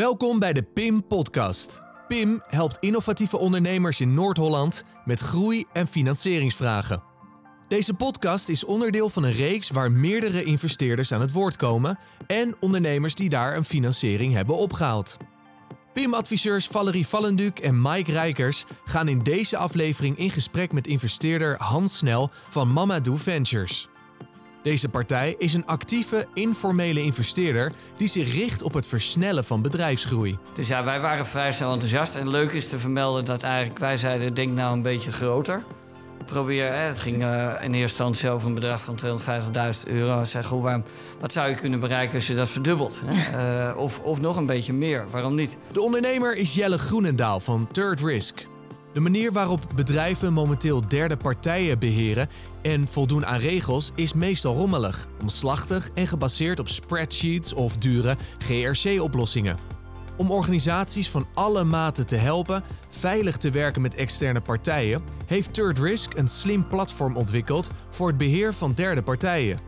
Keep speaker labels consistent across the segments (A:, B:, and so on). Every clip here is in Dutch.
A: Welkom bij de PIM Podcast. PIM helpt innovatieve ondernemers in Noord-Holland met groei- en financieringsvragen. Deze podcast is onderdeel van een reeks waar meerdere investeerders aan het woord komen en ondernemers die daar een financiering hebben opgehaald. PIM-adviseurs Valerie Vallenduk en Mike Rijkers gaan in deze aflevering in gesprek met investeerder Hans Snel van Mamadou Ventures. Deze partij is een actieve, informele investeerder die zich richt op het versnellen van bedrijfsgroei.
B: Dus ja, wij waren vrij snel enthousiast. En leuk is te vermelden dat eigenlijk wij zeiden, denk nou een beetje groter. Probeer, hè, het ging eh, in eerste instantie over een bedrag van 250.000 euro. Zeg, hoe, waarom, wat zou je kunnen bereiken als je dat verdubbelt? Hè? Eh, of, of nog een beetje meer, waarom niet?
A: De ondernemer is Jelle Groenendaal van Third Risk. De manier waarop bedrijven momenteel derde partijen beheren en voldoen aan regels is meestal rommelig, omslachtig en gebaseerd op spreadsheets of dure GRC-oplossingen. Om organisaties van alle maten te helpen veilig te werken met externe partijen, heeft Third Risk een slim platform ontwikkeld voor het beheer van derde partijen.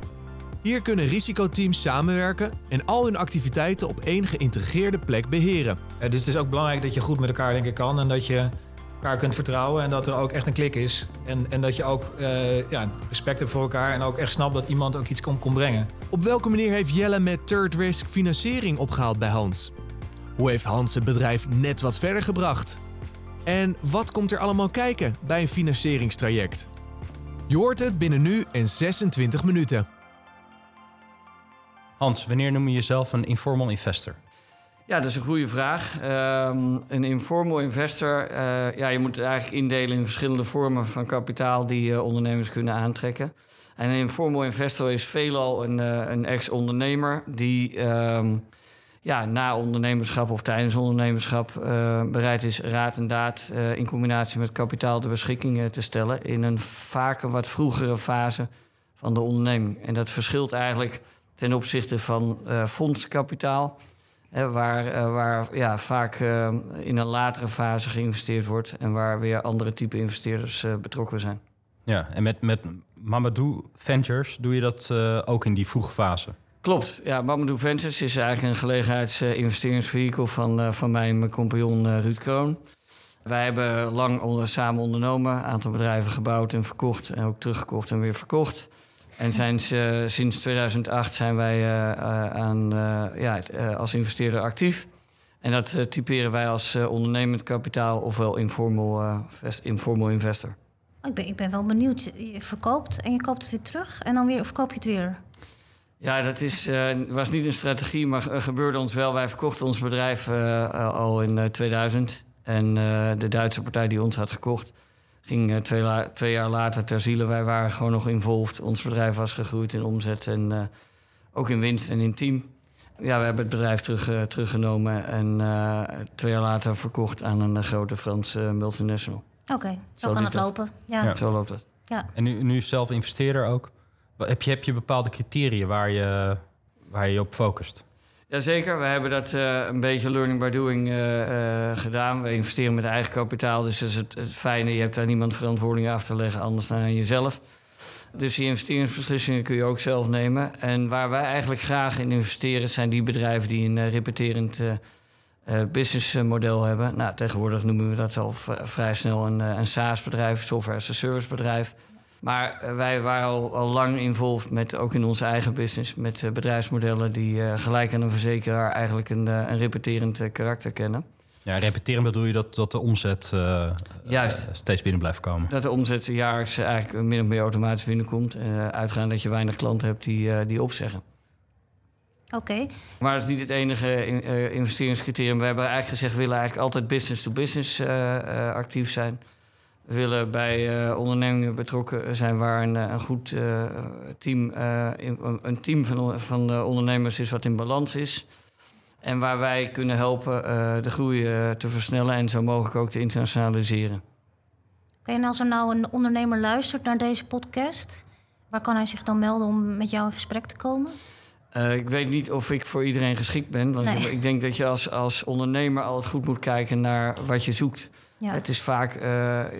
A: Hier kunnen risicoteams samenwerken en al hun activiteiten op één geïntegreerde plek beheren.
C: Dus het is ook belangrijk dat je goed met elkaar denken kan en dat je elkaar kunt vertrouwen en dat er ook echt een klik is. En, en dat je ook uh, ja, respect hebt voor elkaar en ook echt snapt dat iemand ook iets kon, kon brengen.
A: Op welke manier heeft Jelle met Third Risk financiering opgehaald bij Hans? Hoe heeft Hans het bedrijf net wat verder gebracht? En wat komt er allemaal kijken bij een financieringstraject? Je hoort het binnen nu en 26 minuten.
D: Hans, wanneer noem je jezelf een informal investor?
B: Ja, dat is een goede vraag. Um, een informal investor, uh, ja, je moet het eigenlijk indelen in verschillende vormen van kapitaal die uh, ondernemers kunnen aantrekken. En een informal investor is veelal een, uh, een ex-ondernemer die um, ja, na ondernemerschap of tijdens ondernemerschap bereid is raad en daad in combinatie met kapitaal de beschikking te stellen in een vaak een wat vroegere fase van de onderneming. En dat verschilt eigenlijk ten opzichte van fondskapitaal waar uh, waar ja, vaak uh, in een latere fase geïnvesteerd wordt en waar weer andere type investeerders uh, betrokken zijn.
D: Ja, en met, met Mamadou Ventures doe je dat ook in die vroege fase?
B: Klopt, ja. Mamadou Ventures is eigenlijk een gelegenheidsinvesteringsvehikel van, van mij en mijn compagnon Ruud Kroon. Wij hebben lang onder, samen ondernomen, een aantal bedrijven gebouwd en verkocht en ook teruggekocht en weer verkocht. En sinds, uh, sinds 2008 zijn wij uh, aan, ja, als investeerder actief. En dat typeren wij als ondernemend kapitaal ofwel informal, informal investor.
E: Oh, ik ben, ik ben wel benieuwd. Je verkoopt en je koopt het weer terug en dan weer verkoop je het weer.
B: Ja, dat is, was niet een strategie, maar gebeurde ons wel. Wij verkochten ons bedrijf al in 2000. En de Duitse partij die ons had gekocht, ging uh, twee, twee, jaar later ter ziele. Wij waren gewoon nog involved. Ons bedrijf was gegroeid in omzet en uh, ook in winst en in team. Ja, we hebben het bedrijf terug, uh, teruggenomen en twee jaar later verkocht aan een grote Franse multinational.
E: Oké, okay, zo, zo, kan het lopen. Ja.
B: ja. Zo loopt het.
E: Ja.
D: En nu, nu zelf investeerder ook. Heb je, heb je bepaalde criteria waar je, waar je op focust?
B: Jazeker, we hebben dat uh, een beetje learning by doing uh, uh, gedaan. We investeren met eigen kapitaal, dus dat is het, fijne. Je hebt daar niemand verantwoording af te leggen, anders dan jezelf. Dus die investeringsbeslissingen kun je ook zelf nemen. En waar wij eigenlijk graag in investeren, zijn die bedrijven die een repeterend businessmodel hebben. Nou, tegenwoordig noemen we dat al vrij snel een, een SaaS-bedrijf, software as a service bedrijf. Maar eh, wij waren al, al lang involved met, ook in onze eigen business, met uh, bedrijfsmodellen die uh, gelijk aan een verzekeraar eigenlijk een, uh, een repeterend karakter kennen.
D: Ja, repeteren bedoel je dat, dat de omzet
B: Juist.
D: steeds binnen blijft komen?
B: Dat de omzet jaarlijks eigenlijk min of meer automatisch binnenkomt. uitgaan dat je weinig klanten hebt die, die opzeggen.
E: Oké. Okay.
B: Maar dat is niet het enige investeringscriterium. We hebben eigenlijk gezegd, we willen eigenlijk altijd business-to-business -business, actief zijn. Willen bij uh, ondernemingen betrokken zijn waar een, een goed uh, team, uh, een team van, van ondernemers is wat in balans is. En waar wij kunnen helpen de groei te versnellen en zo mogelijk ook te internationaliseren.
E: Oké, en als er nou een ondernemer luistert naar deze podcast, waar kan hij zich dan melden om met jou in gesprek te komen?
B: Uh, ik weet niet of ik voor iedereen geschikt ben. Want nee. ik denk dat je als, als ondernemer altijd goed moet kijken naar wat je zoekt. Ja. Het is vaak, uh,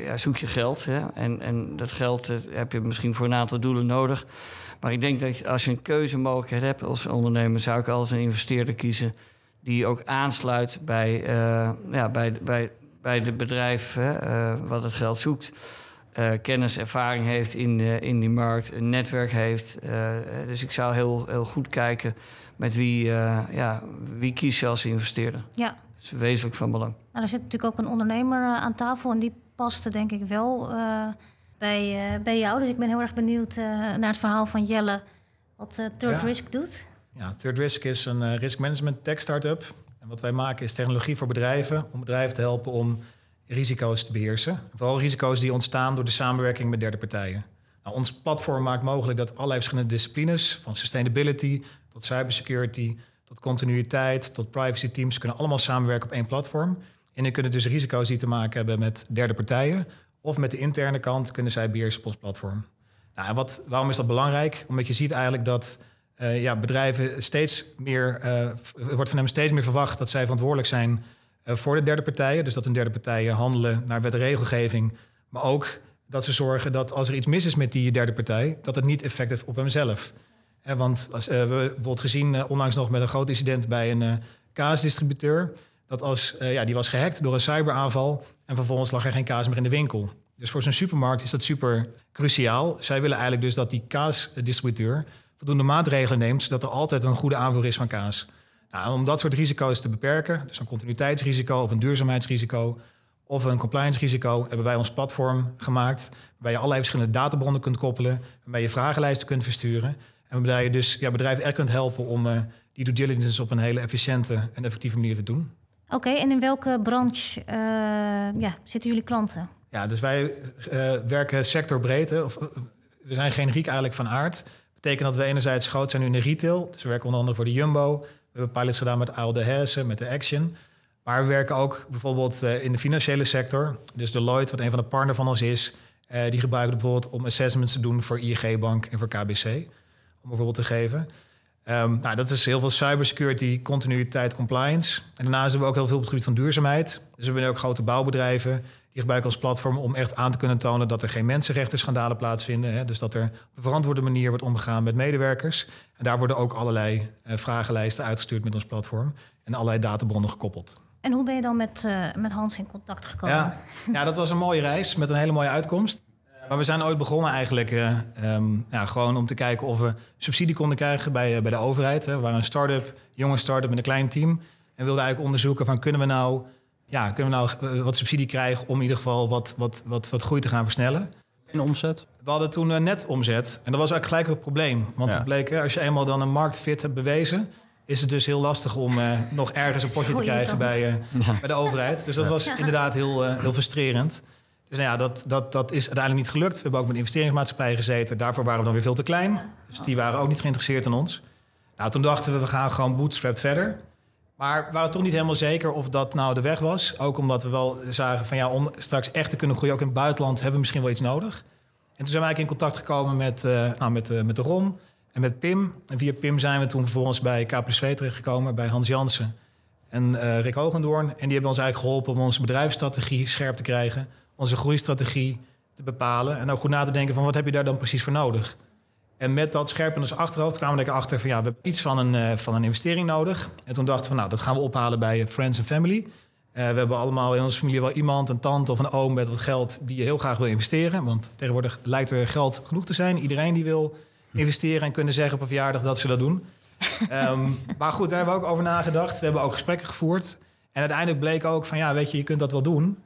B: ja, zoek je geld. Hè? En, en dat geld uh, heb je misschien voor een aantal doelen nodig. Maar ik denk dat als je een keuzemogelijkheid hebt als ondernemer... zou ik als een investeerder kiezen die ook aansluit bij, uh, ja, bij, bij, bij het bedrijf hè, wat het geld zoekt. Kennis, ervaring heeft in, in die markt, een netwerk heeft. dus ik zou heel, heel goed kijken met wie, ja, wie kies je als investeerder.
E: Ja.
B: Dat is wezenlijk van belang.
E: Nou, er zit natuurlijk ook een ondernemer aan tafel en die paste denk ik wel bij, bij jou. Dus ik ben heel erg benieuwd naar het verhaal van Jelle, wat Third ja. Risk doet.
C: Ja, Third Risk is een uh, risk management tech startup. En wat wij maken is technologie voor bedrijven om bedrijven te helpen om risico's te beheersen. Vooral risico's die ontstaan door de samenwerking met derde partijen. Nou, ons platform maakt mogelijk dat allerlei verschillende disciplines, van sustainability tot cybersecurity, tot continuïteit, tot privacy teams, kunnen allemaal samenwerken op één platform. En die kunnen dus risico's die te maken hebben met derde partijen of met de interne kant kunnen zij beheersen op ons platform. Nou, en wat, waarom is dat belangrijk? Omdat je ziet eigenlijk dat uh, ja, bedrijven steeds meer, uh, wordt van hem steeds meer verwacht dat zij verantwoordelijk zijn uh, voor de derde partijen. Dus dat hun derde partijen handelen naar wet en regelgeving. Maar ook dat ze zorgen dat als er iets mis is met die derde partij, dat het niet effect heeft op hemzelf. Eh, want als, we hebben bijvoorbeeld gezien, onlangs nog met een groot incident bij een kaasdistributeur, dat als, ja, die was gehackt door een cyberaanval en vervolgens lag er geen kaas meer in de winkel. Dus voor zo'n supermarkt is dat super cruciaal. Zij willen eigenlijk dus dat die kaasdistributeur voldoende maatregelen neemt, zodat er altijd een goede aanvoer is van kaas. Nou, om dat soort risico's te beperken, dus een continuïteitsrisico of een duurzaamheidsrisico of een compliance-risico, hebben wij ons platform gemaakt. Waarbij je allerlei verschillende databronnen kunt koppelen, waarbij je vragenlijsten kunt versturen. En waarbij je dus ja, bedrijven er kunt helpen om uh, die due diligence op een hele efficiënte en effectieve manier te doen.
E: Oké, en in welke branche uh, ja, zitten jullie klanten?
C: Ja, dus wij uh, werken sectorbreedte. Of, we zijn generiek eigenlijk van aard betekent dat we enerzijds groot zijn nu in de retail. Dus we werken onder andere voor de Jumbo. We hebben pilots gedaan met Aal de Hesse, met de Action. Maar we werken ook bijvoorbeeld in de financiële sector. Dus Deloitte, wat een van de partners van ons is... Die gebruiken bijvoorbeeld om assessments te doen voor ING Bank en voor KBC. Om bijvoorbeeld te geven. Um, nou, dat is heel veel cybersecurity, continuïteit, compliance. En daarnaast doen we ook heel veel op het gebied van duurzaamheid. Dus we hebben ook grote bouwbedrijven die gebruiken ons platform om echt aan te kunnen tonen dat er geen mensenrechtenschandalen plaatsvinden. Hè? Dus dat er op een verantwoorde manier wordt omgegaan met medewerkers. En daar worden ook allerlei uh, vragenlijsten uitgestuurd met ons platform en allerlei databronnen gekoppeld.
E: En hoe ben je dan met, uh, met Hans in contact gekomen?
C: Ja, ja, dat was een mooie reis met een hele mooie uitkomst. Maar we zijn ooit begonnen eigenlijk uh, um, ja, gewoon om te kijken of we subsidie konden krijgen bij, bij de overheid. Hè. We waren een start-up, jonge start-up met een klein team. En wilden eigenlijk onderzoeken van kunnen we nou ja, kunnen we nou wat subsidie krijgen om in ieder geval wat, wat, wat, wat groei te gaan versnellen.
D: En omzet?
C: We hadden toen uh, net omzet. En dat was eigenlijk gelijk het probleem. Want ja. het bleek, als je eenmaal dan een marktfit hebt bewezen... is het dus heel lastig om uh, nog ergens een potje te krijgen bij, uh, ja. bij de overheid. Dus dat was inderdaad heel, heel frustrerend. Dus nou ja, dat, dat, dat is uiteindelijk niet gelukt. We hebben ook met investeringsmaatschappijen gezeten. Daarvoor waren we dan weer veel te klein. Dus die waren ook niet geïnteresseerd in ons. Nou, toen dachten we, we gaan gewoon bootstrapped verder. Maar we waren toch niet helemaal zeker of dat nou de weg was. Ook omdat we wel zagen van ja, om straks echt te kunnen groeien, ook in het buitenland, hebben we misschien wel iets nodig. En toen zijn we eigenlijk in contact gekomen met, uh, nou, met, uh, met de Ron en met Pim. En via Pim zijn we toen vervolgens bij K plus V terechtgekomen, bij Hans Jansen en uh, Rick Hogendoorn. En die hebben ons eigenlijk geholpen om onze bedrijfsstrategie scherp te krijgen, onze groeistrategie te bepalen. En ook goed na te denken van wat heb je daar dan precies voor nodig. En met dat scherp in ons achterhoofd kwamen we achter van ja, we hebben iets van een, uh, van een investering nodig. En toen dachten we, nou, dat gaan we ophalen bij eh, Friends and Family. Uh, we hebben allemaal in onze familie wel iemand, een tante of een oom met wat geld die je heel graag wil investeren. Want tegenwoordig lijkt er geld genoeg te zijn. Iedereen die wil investeren en kunnen zeggen op een verjaardag dat ze dat doen. um, maar goed, daar hebben we ook over nagedacht. We hebben ook gesprekken gevoerd. En uiteindelijk bleek ook van ja, weet je, je kunt dat wel doen.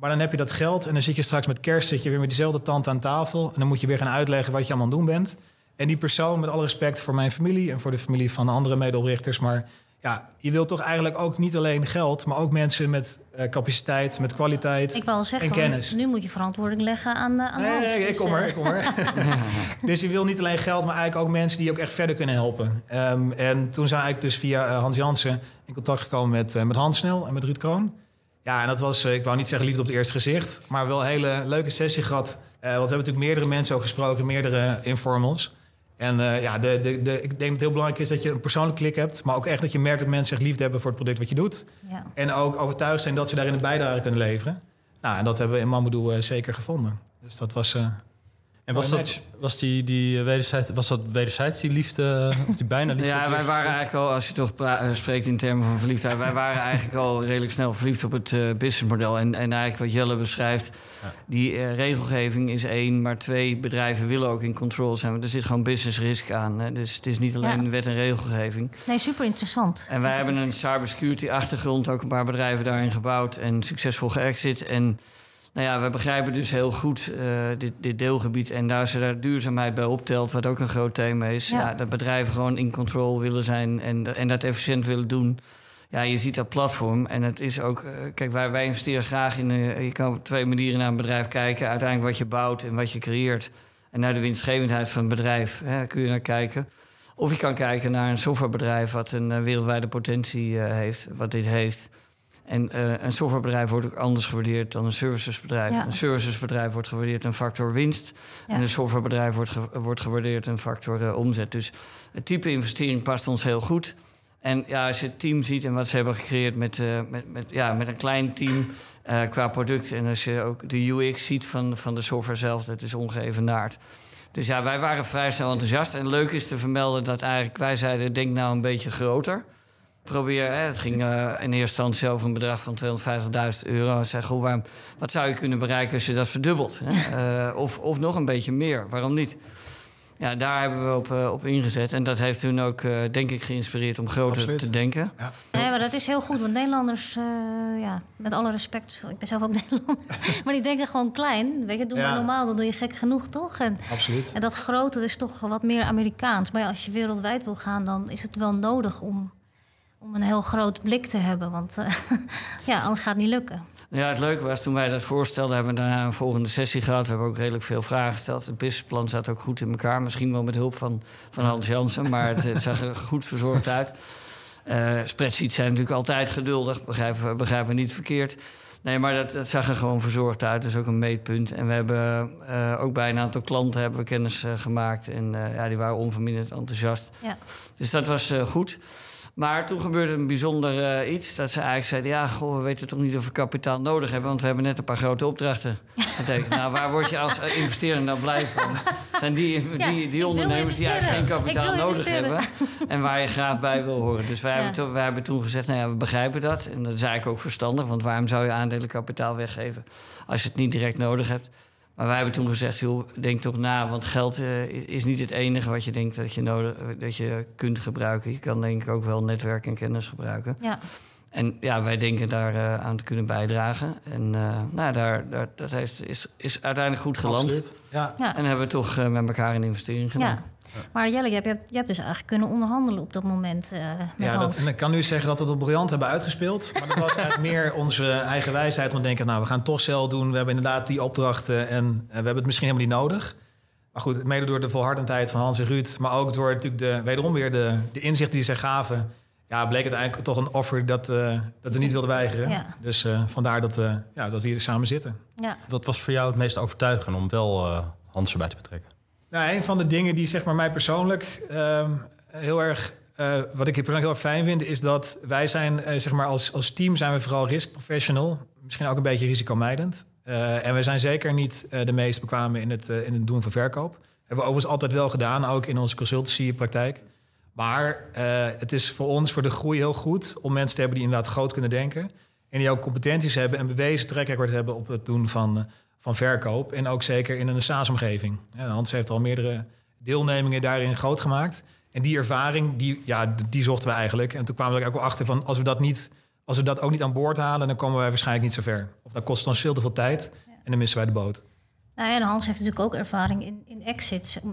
C: Maar dan heb je dat geld en dan zit je straks met kerst zit je weer met diezelfde tante aan tafel. En dan moet je weer gaan uitleggen wat je allemaal aan doen bent. En die persoon, met alle respect voor mijn familie en voor de familie van andere medeoprichters, maar ja, je wilt toch eigenlijk ook niet alleen geld, maar ook mensen met uh, capaciteit, met kwaliteit
E: ik wil zeggen,
C: en kennis.
E: Nu moet je verantwoording leggen aan, uh, aan
C: nee, ik
E: dus,
C: kom er,
E: uh...
C: ik kom er. dus je wil niet alleen geld, maar eigenlijk ook mensen die ook echt verder kunnen helpen. Um, en toen zijn eigenlijk dus via Hans Jansen in contact gekomen met, met Hans Snel en met Ruud Kroon. Ja, en dat was, ik wou niet zeggen liefde op het eerste gezicht, maar wel een hele leuke sessie gehad. want we hebben natuurlijk meerdere mensen ook gesproken, meerdere informals. En uh, ja, de, de, de, ik denk dat het heel belangrijk is dat je een persoonlijk klik hebt. Maar ook echt dat je merkt dat mensen zich liefde hebben voor het product wat je doet.
E: Ja.
C: En ook overtuigd zijn dat ze daarin een bijdrage kunnen leveren. Nou, en dat hebben we in Mamadou uh, zeker gevonden. Dus dat was...
D: En was dat, was, die, die eh, wederzijds, was dat wederzijds die liefde, of die bijna liefde?
B: ja, wij waren eigenlijk al, als je toch eh, spreekt in termen van verliefdheid... wij waren eigenlijk al redelijk snel verliefd op het uh, businessmodel. En, en eigenlijk wat Jelle beschrijft, die uh, regelgeving is één... maar twee, bedrijven willen ook in control zijn. Er zit gewoon business risk aan. Hè? Dus het is niet alleen wet en regelgeving.
E: Nee, super interessant.
B: En wij hebben een cybersecurity achtergrond... ook een paar bedrijven daarin gebouwd en succesvol geëxit... en nou ja, we begrijpen dus heel goed uh, dit, dit, deelgebied. En daar ze daar duurzaamheid bij optelt, wat ook een groot thema is. Ja. dat bedrijven gewoon in control willen zijn en, en dat efficiënt willen doen. Ja, je ziet dat platform. En het is ook. Uh, kijk, wij, wij investeren graag in. Uh, je kan op twee manieren naar een bedrijf kijken. Uiteindelijk wat je bouwt en wat je creëert. En naar de winstgevendheid van het bedrijf. Hè, kun je naar kijken. Of je kan kijken naar een softwarebedrijf wat een wereldwijde potentie heeft, wat dit heeft. En uh, een softwarebedrijf wordt ook anders gewaardeerd dan een servicesbedrijf. Een servicesbedrijf wordt gewaardeerd een factor winst. En een softwarebedrijf wordt, wordt gewaardeerd een factor uh, omzet. Dus het type investering past ons heel goed. En ja, als je het team ziet en wat ze hebben gecreëerd met, uh, met, met, ja, met een klein team qua product. En als je ook de UX ziet van, van de software zelf, dat is ongeëvenaard. Dus ja, wij waren vrij snel enthousiast. En leuk is te vermelden dat eigenlijk wij zeiden: denk nou een beetje groter probeer, hè, het ging uh, in eerste instantie over een bedrag van 250.000 euro. Zeg, hoe, waarom, wat zou je kunnen bereiken als je dat verdubbelt? Hè? Uh, of, of nog een beetje meer, waarom niet? Ja, daar hebben we op, uh, op ingezet. En dat heeft toen ook, denk ik, geïnspireerd om groter Absoluut. te denken.
E: Ja. Nee, maar dat is heel goed. Want Nederlanders, ja, met alle respect, ik ben zelf ook Nederlander. maar die denken gewoon klein. Weet je, doe ja. maar normaal, dan doe je gek genoeg, toch? En,
C: Absoluut.
E: En dat grote is toch wat meer Amerikaans. Maar ja, als je wereldwijd wil gaan, dan is het wel nodig om om een heel groot blik te hebben. Want uh, ja, anders gaat het niet lukken.
B: Ja, het leuke was toen wij dat voorstelden, hebben we daarna een volgende sessie gehad. We hebben ook redelijk veel vragen gesteld. Het businessplan zat ook goed in elkaar. Misschien wel met hulp van, van Hans Jansen, maar het, het zag er goed verzorgd uit. Uh, spreadsheets zijn natuurlijk altijd geduldig, begrijpen, begrijpen we niet verkeerd. Nee, maar dat, dat, zag er gewoon verzorgd uit. Dat is ook een meetpunt. En we hebben uh, ook bij een aantal klanten hebben we kennis uh, gemaakt. En ja, die waren onverminderd enthousiast. Ja. Dus dat was goed. Maar toen gebeurde een bijzonder uh, iets. Dat ze eigenlijk zeiden: Ja, goh, we weten toch niet of we kapitaal nodig hebben. Want we hebben net een paar grote opdrachten getekend. nou, waar word je als investeerder dan blij van? Zijn die, die, die ondernemers die eigenlijk geen kapitaal nodig hebben. En waar je graag bij wil horen. Dus wij, ja. hebben, to, wij hebben toen gezegd: Nou ja, we begrijpen dat. En dat is eigenlijk ook verstandig. Want waarom zou je aandelenkapitaal weggeven als je het niet direct nodig hebt? Maar wij hebben toen gezegd, joh, denk toch na, want geld uh, is niet het enige wat je denkt dat je, nodig, dat je kunt gebruiken. Je kan denk ik ook wel netwerk en kennis gebruiken. Ja. En ja, wij denken daar uh, aan te kunnen bijdragen. En uh, nou, daar, daar, dat heeft, is, is uiteindelijk goed geland.
C: Absoluut. Ja.
B: ja. En hebben we toch met elkaar een investering gedaan. Ja.
E: Maar Jelle, je hebt, je hebt dus eigenlijk kunnen onderhandelen op dat moment uh, met
C: ja,
E: dat,
C: en ik kan nu zeggen dat we het op briljant hebben uitgespeeld. Maar dat was eigenlijk meer onze eigen wijsheid om te denken... nou, we gaan het toch zelf doen. We hebben inderdaad die opdrachten en we hebben het misschien helemaal niet nodig. Maar goed, mede door de volhardendheid van Hans en Ruud... maar ook door natuurlijk de, wederom weer de, de inzichten die zij gaven... ja, bleek het eigenlijk toch een offer dat, uh, dat we niet wilden weigeren. Ja. Dus uh, vandaar dat, ja, dat we hier samen zitten.
D: Ja. Wat was voor jou het meest overtuigend om wel Hans erbij te betrekken?
C: Nou, een van de dingen die zeg maar, mij persoonlijk um, heel erg, uh, wat ik persoonlijk heel fijn vind, is dat wij zijn, uh, zeg maar, als, als team zijn we vooral risk professional. Misschien ook een beetje risicomijdend. Uh, en we zijn zeker niet de meest bekwamen in het, in het doen van verkoop. Hebben we overigens altijd wel gedaan, ook in onze consultancy-praktijk. Maar het is voor ons, voor de groei, heel goed om mensen te hebben die inderdaad groot kunnen denken. En die ook competenties hebben en bewezen track hebben op het doen van van verkoop. En ook zeker in een SaaS-omgeving. Hans heeft al meerdere deelnemingen daarin groot gemaakt. En die ervaring, die, ja, die zochten we eigenlijk. En toen kwamen we er ook wel achter van... als we dat, niet, als we dat ook niet aan boord halen... dan komen wij waarschijnlijk niet zo ver. Of dat kost ons veel te veel tijd en dan missen wij de boot.
E: Nou ja, en Hans heeft natuurlijk ook ervaring in, in exits. Uh,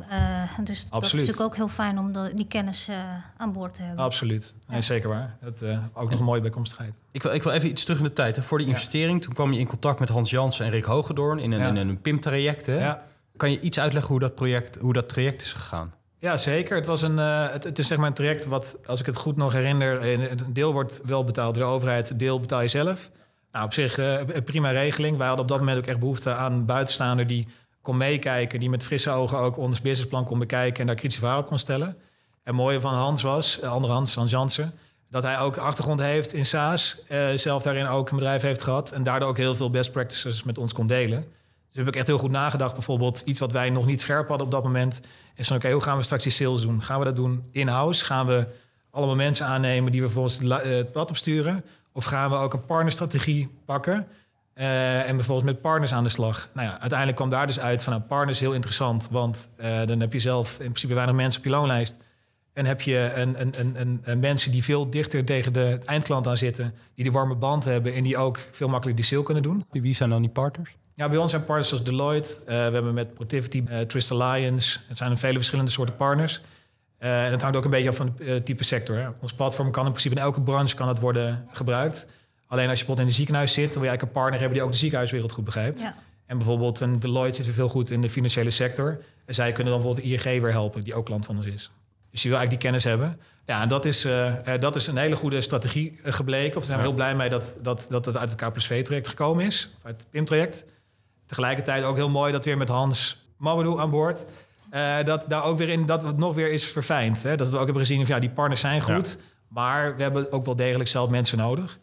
E: dus Absoluut. dat is natuurlijk ook heel fijn om de, die kennis uh, aan boord te hebben.
C: Absoluut, nee, zeker waar. Dat uh, ook nog een mooie bijkomstigheid.
D: Ik wil, ik wil even iets terug in de tijd. Hè. Voor die investering, toen kwam je in contact met Hans Jansen en Rick Hogedoorn in een, ja. in een PIM-traject. Ja. Kan je iets uitleggen hoe dat, project, hoe dat traject is gegaan?
C: Ja, zeker. Het, was een, het, het, is zeg maar een traject wat, als ik het goed nog herinner... een deel wordt wel betaald door de overheid, een deel betaal je zelf... Nou, op zich uh, prima regeling. Wij hadden op dat moment ook echt behoefte aan buitenstaander die kon meekijken, die met frisse ogen ook ons businessplan kon bekijken en daar kritische vragen kon stellen. En het mooie van Hans was, eh, andere Hans, Hans Jansen, dat hij ook achtergrond heeft in SaaS, uh, zelf daarin ook een bedrijf heeft gehad en daardoor ook heel veel best practices met ons kon delen. Dus heb ik echt heel goed nagedacht. Bijvoorbeeld iets wat wij nog niet scherp hadden op dat moment. Is van oké, hoe gaan we straks die sales doen? Gaan we dat doen in-house? Gaan we allemaal mensen aannemen die we volgens het pad opsturen? Of gaan we ook een partnerstrategie pakken? Uh, en bijvoorbeeld met partners aan de slag. Nou ja, uiteindelijk kwam daar dus uit van nou, partners heel interessant. Want uh, dan heb je zelf in principe weinig mensen op je loonlijst. En heb je een, een, een, een, mensen die veel dichter tegen de eindklant aan zitten. Die de warme band hebben en die ook veel makkelijker die sale kunnen doen.
D: Wie zijn dan die partners?
C: Ja, bij ons zijn partners zoals Deloitte. Uh, we hebben met Protivity, Twist Alliance. Het zijn vele verschillende soorten partners. Uh, en het hangt ook een beetje af van het type sector. Hè. Ons platform kan in principe in elke branche kan het worden gebruikt. Alleen als je bijvoorbeeld in een ziekenhuis zit, dan wil je eigenlijk een partner hebben die ook de ziekenhuiswereld goed begrijpt. Ja. En bijvoorbeeld een Deloitte zit weer veel goed in de financiële sector. En zij kunnen dan bijvoorbeeld de ING weer helpen, die ook klant van ons is. Dus je wil eigenlijk die kennis hebben. Ja, en dat is, uh, dat is een hele goede strategie gebleken. Of zijn we heel blij mee dat, dat, dat het uit het K plus traject gekomen is. Uit het PIM-traject. Tegelijkertijd ook heel mooi dat weer met Hans Mabadou aan boord. Uh, dat daar ook weer in dat het nog weer is verfijnd. Hè? Dat we ook hebben gezien van ja, die partners zijn goed. Maar we hebben ook wel degelijk zelf mensen nodig.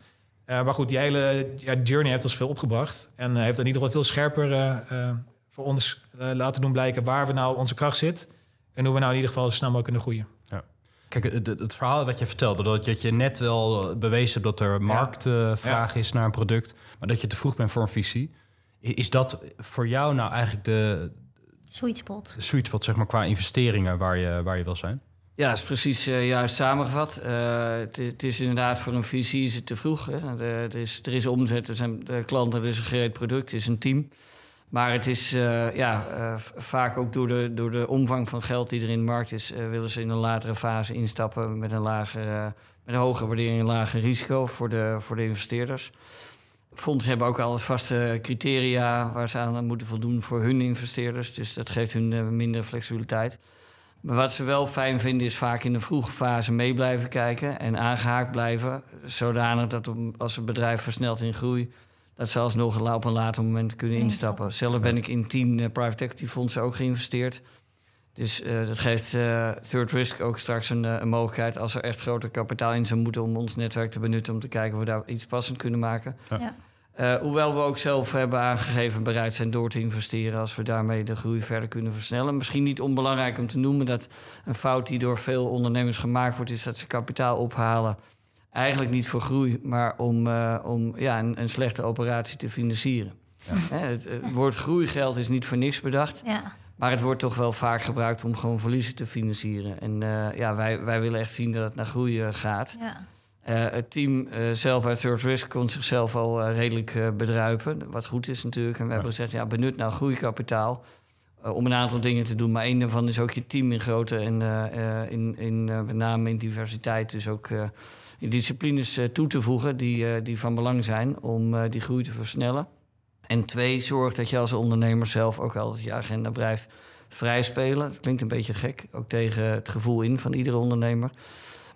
C: Uh, maar goed, die hele ja, journey heeft ons veel opgebracht. En heeft in ieder geval veel scherper voor ons laten doen blijken waar we nou onze kracht zit. En hoe we nou in ieder geval zo snel mogelijk kunnen groeien.
D: Kijk, het, het, verhaal wat je vertelde, dat, dat je net wel bewezen hebt dat er marktvraag is naar een product, maar dat je te vroeg bent voor een visie. Is dat voor jou nou eigenlijk de
E: sweet spot?
D: De sweet spot, zeg maar, qua investeringen waar je, waar je wil zijn?
B: Ja, dat is precies uh, juist samengevat. Uh, het, is inderdaad voor een visie is het te vroeg. Hè. er, is, er is omzet, er zijn klanten, er is een gereed product, het is een team. Maar het is uh, ja, vaak ook door de, door de omvang van geld die er in de markt is, willen ze in een latere fase instappen met een, lagere, met een hogere waardering en een lager risico voor de, voor de investeerders. Fondsen hebben ook altijd vaste criteria waar ze aan moeten voldoen voor hun investeerders. Dus dat geeft hun eh, minder flexibiliteit. Maar wat ze wel fijn vinden is vaak in de vroege fase mee blijven kijken en aangehaakt blijven. Zodanig dat als een bedrijf versnelt in groei, dat ze alsnog op een later moment kunnen instappen. Zelf ben ik in tien uh, private equity fondsen ook geïnvesteerd. Dus uh, dat geeft uh, Third Risk ook straks een, een, mogelijkheid als er echt groter kapitaal in zou moeten om ons netwerk te benutten om te kijken of we daar iets passend kunnen maken. Ja. Uh, hoewel we ook zelf hebben aangegeven bereid zijn door te investeren als we daarmee de groei verder kunnen versnellen. Misschien niet onbelangrijk om te noemen dat een fout die door veel ondernemers gemaakt wordt, is dat ze kapitaal ophalen. Eigenlijk niet voor groei, maar om, uh, om ja, een, een, slechte operatie te financieren. Ja. het, het, woord groeigeld is niet voor niks bedacht. Ja. Maar het wordt toch wel vaak gebruikt om gewoon verliezen te financieren. En uh, ja, wij, wij willen echt zien dat het naar groei gaat. Ja. Uh, het team uh, zelf bij Third Risk kon zichzelf al uh, redelijk bedruipen. Wat goed is natuurlijk. En we hebben gezegd, ja, benut nou groeikapitaal om een aantal dingen te doen. Maar één daarvan is ook je team in grootte en in, in, met name in diversiteit. Dus ook in disciplines toe te voegen die, die van belang zijn om die groei te versnellen. En twee, zorg dat je als ondernemer zelf ook altijd je agenda blijft vrijspelen. Dat klinkt een beetje gek, ook tegen het gevoel in van iedere ondernemer.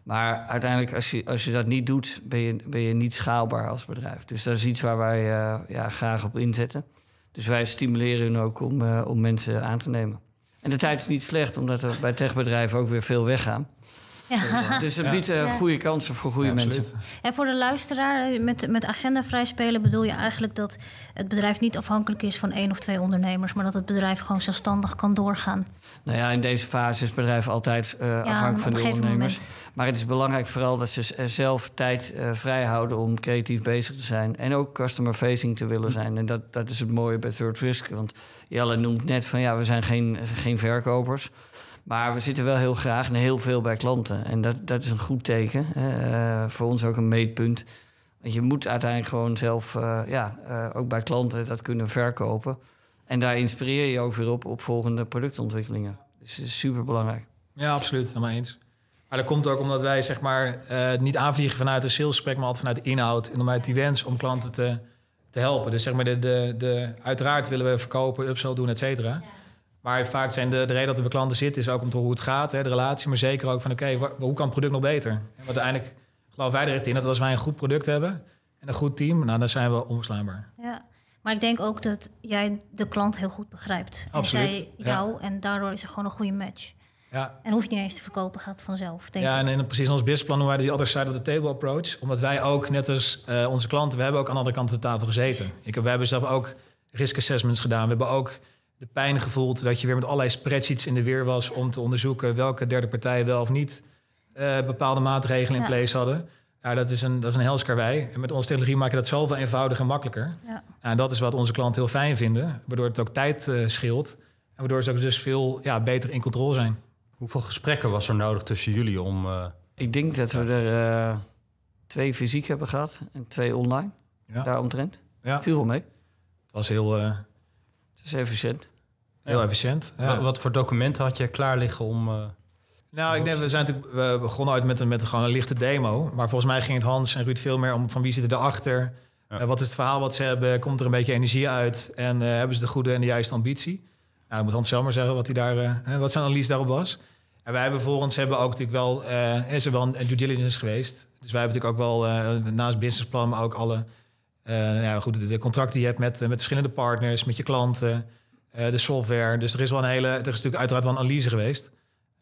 B: Maar uiteindelijk, als je, als je dat niet doet, ben je, ben je niet schaalbaar als bedrijf. Dus dat is iets waar wij uh, ja, graag op inzetten. Dus wij stimuleren hun ook om, uh, om mensen aan te nemen. En de tijd is niet slecht, omdat er bij techbedrijven ook weer veel weggaan. Ja. Dus, het biedt uh, goede kansen voor goede mensen.
E: En voor de luisteraar, eh, met, met agenda vrij spelen bedoel je eigenlijk dat het bedrijf niet afhankelijk is van één of twee ondernemers, maar dat het bedrijf gewoon zelfstandig kan doorgaan.
B: Nou ja, in deze fase is het bedrijf altijd uh, afhankelijk van de ondernemers. Moment. Maar het is belangrijk vooral dat ze zelf tijd uh, vrij houden om creatief bezig te zijn. En ook customer facing te willen zijn. En dat, dat is het mooie bij Third Risk. Want Jelle noemt net van ja, we zijn geen, geen verkopers. Maar we zitten wel heel graag en heel veel bij klanten. En dat, dat is een goed teken. Uh, voor ons ook een meetpunt. Want je moet uiteindelijk gewoon zelf uh, ja, uh, ook bij klanten dat kunnen verkopen. En daar inspireer je ook weer op op volgende productontwikkelingen. Dus dat is super belangrijk.
C: Ja, absoluut. Helemaal eens. Maar dat komt ook omdat wij zeg maar niet aanvliegen vanuit een salesgesprek, maar altijd vanuit de inhoud en vanuit die wens om klanten te, te helpen. Dus zeg maar, de, de, de, uiteraard willen we verkopen, upsell doen, et cetera. Ja. Maar vaak zijn de, de reden dat we bij klanten zitten, is ook om te hoe het gaat, hè, de relatie, maar zeker ook van oké, hoe kan het product nog beter? En wat uiteindelijk geloven wij erin dat als wij een goed product hebben en een goed team, nou, dan zijn we onverslaanbaar.
E: Ja. Maar ik denk ook dat jij de klant heel goed begrijpt.
C: Absoluut.
E: En zij jou en daardoor is er gewoon een goede match. Ja. En hoef je niet eens te verkopen, gaat vanzelf. Denk
C: ja, en, precies ons businessplan hoe wij die other side of the table approach. Omdat wij ook, net als uh, onze klanten, we hebben ook aan de andere kant van de tafel gezeten. Ik, we hebben zelf ook risk assessments gedaan. We hebben ook de pijn gevoeld dat je weer met allerlei spreadsheets in de weer was om te onderzoeken welke derde partijen wel of niet uh, bepaalde maatregelen in place hadden. Ja, dat is een, dat is een helskarwei. En met onze technologie maak je dat zoveel eenvoudiger en makkelijker. Ja. En dat is wat onze klanten heel fijn vinden, waardoor het ook tijd uh, scheelt. En waardoor ze ook dus veel ja, beter in controle zijn.
D: Hoeveel gesprekken was er nodig tussen jullie om... Uh...
B: Ik denk dat we er twee fysiek hebben gehad en twee online. Ja. Daaromtrent. Ja. Viel wel mee.
C: Het was heel...
B: is efficiënt.
C: Heel efficiënt.
D: Ja. Wat, voor documenten had je klaar liggen om...
C: Nou, ik denk, we zijn natuurlijk we begonnen uit met een, met gewoon een lichte demo. Maar volgens mij ging het Hans en Ruud veel meer om van wie zit erachter. Ja. Uh, wat is het verhaal wat ze hebben? Komt er een beetje energie uit? En uh, hebben ze de goede en de juiste ambitie? Nou, moet Hans zelf maar zeggen wat, hij daar, uh, wat zijn analyse daarop was. En wij hebben volgens hebben ook natuurlijk wel, is er wel een due diligence geweest. Dus wij hebben natuurlijk ook wel naast businessplan, maar ook alle ja, goed, de, de, contracten die je hebt met, met verschillende partners, met je klanten, de software. Dus er is wel een hele, er is natuurlijk uiteraard wel een analyse geweest.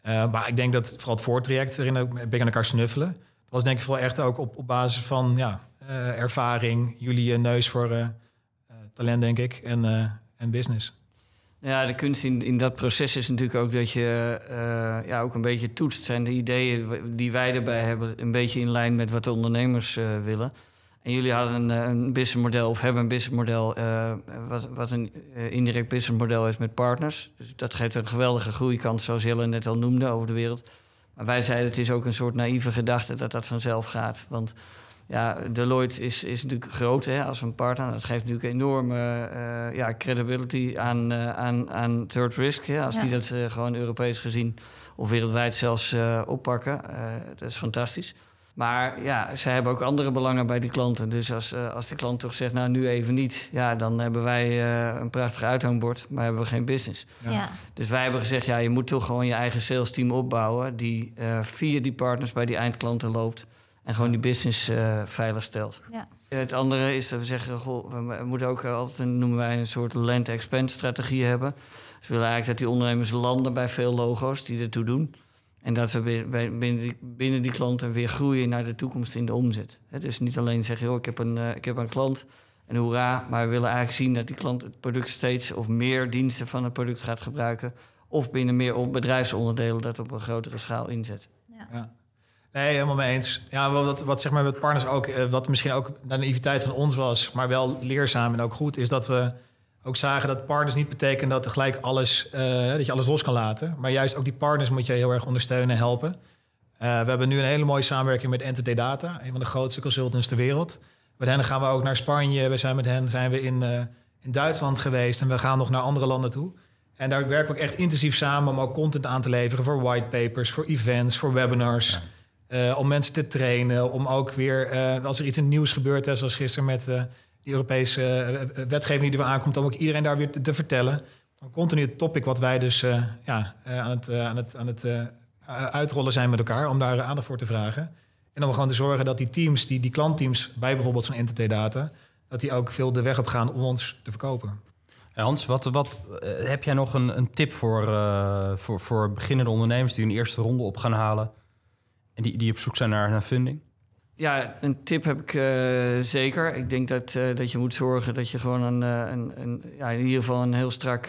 C: Maar ik denk dat vooral het voortraject erin ook ben aan elkaar snuffelen. Dat was denk ik vooral echt ook op, op basis van ja, ervaring, jullie neus voor talent, denk ik, en, en business.
B: Ja, de kunst in, in dat proces is natuurlijk ook dat je ja, ook een beetje toetst. Zijn de ideeën die wij erbij hebben een beetje in lijn met wat de ondernemers willen? En jullie hadden een, eh, een businessmodel of hebben een businessmodel uh, wat, wat een uh, indirect businessmodel is met partners. Dus dat geeft een geweldige groeikans, zoals Jelle net al noemde, over de wereld. Maar wij zeiden het is ook een soort naïeve gedachte dat dat vanzelf gaat. Want ja, Deloitte is, is natuurlijk groot hè, als een partner. Dat geeft natuurlijk enorme uh, ja, credibility aan, aan, aan third risk. Hè, als die dat gewoon Europees gezien of wereldwijd zelfs oppakken. dat is fantastisch. Maar ja, zij hebben ook andere belangen bij die klanten. Dus als, uh, als de klant toch zegt, nou nu even niet, ja, dan hebben wij uh, een prachtig uithangbord, maar hebben we geen business. Ja. Dus wij hebben gezegd, ja, je moet toch gewoon je eigen sales team opbouwen, die uh, via die partners bij die eindklanten loopt en gewoon die business veilig stelt. Ja. Het andere is dat we zeggen, goh, we moeten ook altijd, noemen wij een soort land-expand strategie hebben. Dus we willen eigenlijk dat die ondernemers landen bij veel logo's die ertoe doen. En dat we binnen die, binnen die klanten weer groeien naar de toekomst in de omzet. dus niet alleen zeggen, joh, ik, heb een, uh, ik heb een klant en hoera, maar we willen eigenlijk zien dat die klant het product steeds of meer diensten van het product gaat gebruiken. Of binnen meer bedrijfsonderdelen dat op een grotere schaal inzet. Ja.
C: ja. Nee, helemaal mee eens. Ja, wat, wat zeg maar met partners ook, eh, wat misschien ook de naïviteit van ons was, maar wel leerzaam en ook goed, is dat we ook zagen dat partners niet betekenen dat tegelijk alles, uh, dat je alles los kan laten. Maar juist ook die partners moet je heel erg ondersteunen en helpen. Uh, we hebben nu een hele mooie samenwerking met Entity Data, een van de grootste consultants ter wereld. Met hen gaan we ook naar Spanje. We zijn met hen zijn we in, uh, in Duitsland geweest en we gaan nog naar andere landen toe. En daar werken we ook echt intensief samen om ook content aan te leveren voor whitepapers, voor events, voor webinars. om mensen te trainen, om ook weer, als er iets nieuws gebeurt, hè, zoals gisteren met die Europese uh, wetgeving die er aankomt, om ook iedereen daar weer te, vertellen. Een continu topic wat wij dus ja, aan het, aan het, aan het uitrollen zijn met elkaar, om daar aandacht voor te vragen. En om gewoon te zorgen dat die teams, die, die klantteams bij bijvoorbeeld zo'n Entity Data, dat die ook veel de weg op gaan om ons te verkopen.
D: Hans, wat, wat heb jij nog een, een tip voor, voor, voor beginnende ondernemers die een eerste ronde op gaan halen en die, die op zoek zijn naar, naar funding?
B: Ja, een tip heb ik uh, zeker. Ik denk dat, uh, dat je moet zorgen dat je gewoon een, uh, een, een ja, in ieder geval een heel strak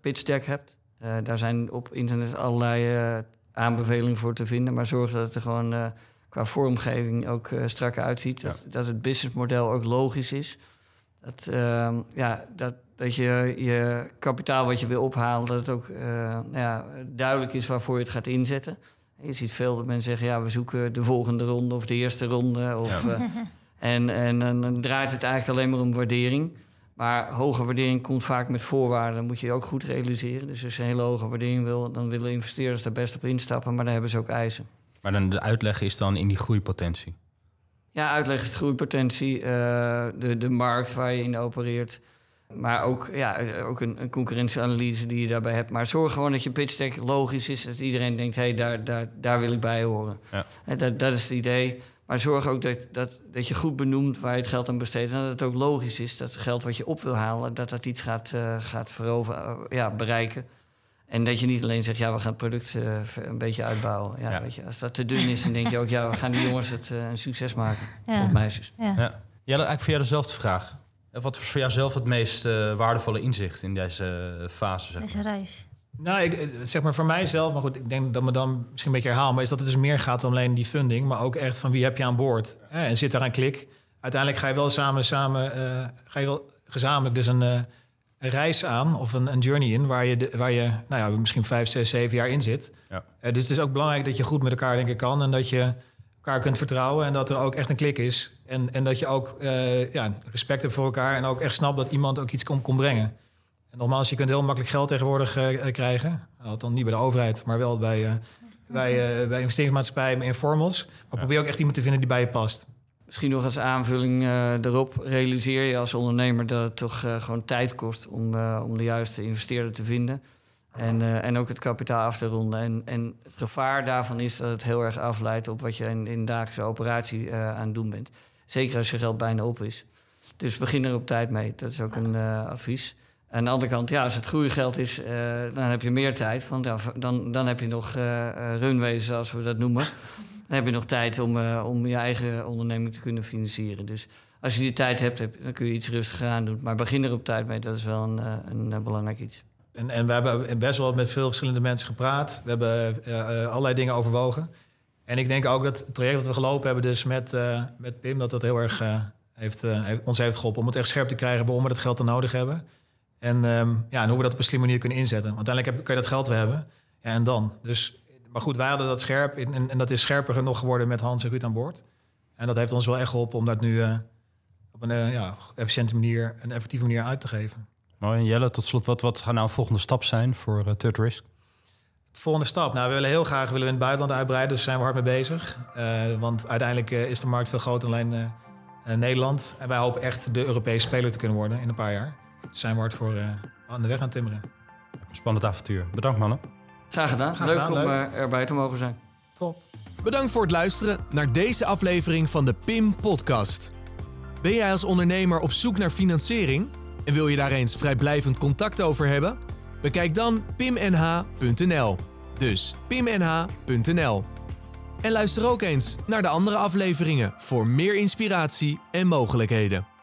B: pitch deck hebt. daar zijn op internet allerlei aanbevelingen voor te vinden. Maar zorg dat het er gewoon qua vormgeving ook strak uitziet. Ja. Dat, dat, het businessmodel ook logisch is. Dat, ehm, ja, dat, dat je je kapitaal wat je wil ophalen, dat het ook nou ja, duidelijk is waarvoor je het gaat inzetten. Je ziet veel dat mensen zeggen, ja, we zoeken de volgende ronde of de eerste ronde. Of, eh, en, en, dan draait het eigenlijk alleen maar om waardering. Maar hoge waardering komt vaak met voorwaarden. Dat moet je ook goed realiseren. Dus als je een hele hoge waardering wil, dan willen investeerders daar best op instappen. Maar dan hebben ze ook eisen.
D: Maar dan de uitleg is dan in die groeipotentie?
B: Ja, uitleg is de groeipotentie. Uh, de, de markt waar je in opereert. Maar ook, ja, ook een, een, concurrentieanalyse die je daarbij hebt. Maar zorg gewoon dat je pitch deck logisch is. Dat iedereen denkt, hé, hey, daar, daar, daar wil ik bij horen. Ja. dat, dat is het idee. Maar zorg ook dat, dat, dat je goed benoemt waar je het geld aan besteedt. En dat het ook logisch is dat het geld wat je op wil halen... dat dat iets gaat, uh, gaat veroveren, uh, ja, bereiken. En dat je niet alleen zegt, ja, we gaan het product uh, een beetje uitbouwen. Ja, Weet je, als dat te dun is, dan denk je ook... ja, we gaan die jongens het een succes maken. Of meisjes.
D: Ja. Ja. eigenlijk voor jou dezelfde vraag. Wat was voor jou zelf het meest uh, waardevolle inzicht in deze fase? Zeg
E: deze reis?
C: Nou, ik, zeg maar voor mijzelf, maar goed, ik denk dat me dan misschien een beetje herhaal, maar is dat het dus meer gaat dan alleen die funding, maar ook echt van wie heb je aan boord en zit daar een klik. Uiteindelijk ga je wel samen, samen uh, ga je wel gezamenlijk dus een, uh, een, reis aan of een, een journey in waar je, de, waar je nou ja, misschien vijf, zes, zeven jaar in zit. Ja. Uh, dus het is ook belangrijk dat je goed met elkaar denken kan en dat je elkaar kunt vertrouwen en dat er ook echt een klik is. En, en dat je ook ja, respect hebt voor elkaar en ook echt snapt dat iemand ook iets kon, kon brengen. En nogmaals, je kunt heel makkelijk geld tegenwoordig uh, krijgen. Althans niet bij de overheid, maar wel bij, uh, bij, uh, bij investeringsmaatschappijen, bij informals. Maar probeer ook echt iemand te vinden die bij je past.
B: Misschien nog als aanvulling erop, realiseer je als ondernemer dat het toch gewoon tijd kost om, om de juiste investeerder te vinden. En, en ook het kapitaal af te ronden. En, en het gevaar daarvan is dat het heel erg afleidt op wat je in, in dagelijkse operatie aan het doen bent. Zeker als je geld bijna op is. Dus begin er op tijd mee. Dat is ook een advies. Aan de andere kant, ja, als het groeigeld is, uh, dan heb je meer tijd. Want ja, dan, dan heb je nog uh, runways, zoals we dat noemen. dan heb je nog tijd om, om je eigen onderneming te kunnen financieren. Dus als je die tijd hebt, dan kun je iets rustiger aan doen. Maar begin er op tijd mee, dat is wel een, een belangrijk iets.
C: En, en we hebben best wel met veel verschillende mensen gepraat. We hebben allerlei dingen overwogen. En ik denk ook dat het traject dat we gelopen hebben, dus met, met Pim, dat dat heel erg heeft, heeft, ons heeft geholpen om het echt scherp te krijgen waarom we dat geld dan nodig hebben. En, um, ja, en hoe we dat op een slimme manier kunnen inzetten. Want uiteindelijk heb, kun je dat geld weer hebben. Ja, en dan. Dus, maar goed, wij hadden dat scherp. En, en dat is scherper nog geworden met Hans en Ruud aan boord. En dat heeft ons wel echt geholpen om dat nu uh, op een uh, ja, efficiënte manier, een effectieve manier uit te geven.
D: Mooi. En Jelle, tot slot, wat, wat gaat nou volgende stap zijn voor uh, Third Risk?
C: De volgende stap? Nou, we willen heel graag willen we in het buitenland uitbreiden. Dus zijn we hard mee bezig. want uiteindelijk is de markt veel groter dan alleen Nederland. En wij hopen echt de Europese speler te kunnen worden in een paar jaar zijn we hard voor uh, aan de weg aan timmeren.
D: Spannend avontuur. Bedankt mannen.
B: Graag gedaan. Graag leuk gedaan, om leuk. Eh, erbij te mogen zijn.
C: Top.
A: Bedankt voor het luisteren naar deze aflevering van de PIM Podcast. Ben jij als ondernemer op zoek naar financiering en wil je daar eens vrijblijvend contact over hebben? Bekijk dan pimnh.nl. Dus pimnh.nl. En luister ook eens naar de andere afleveringen voor meer inspiratie en mogelijkheden.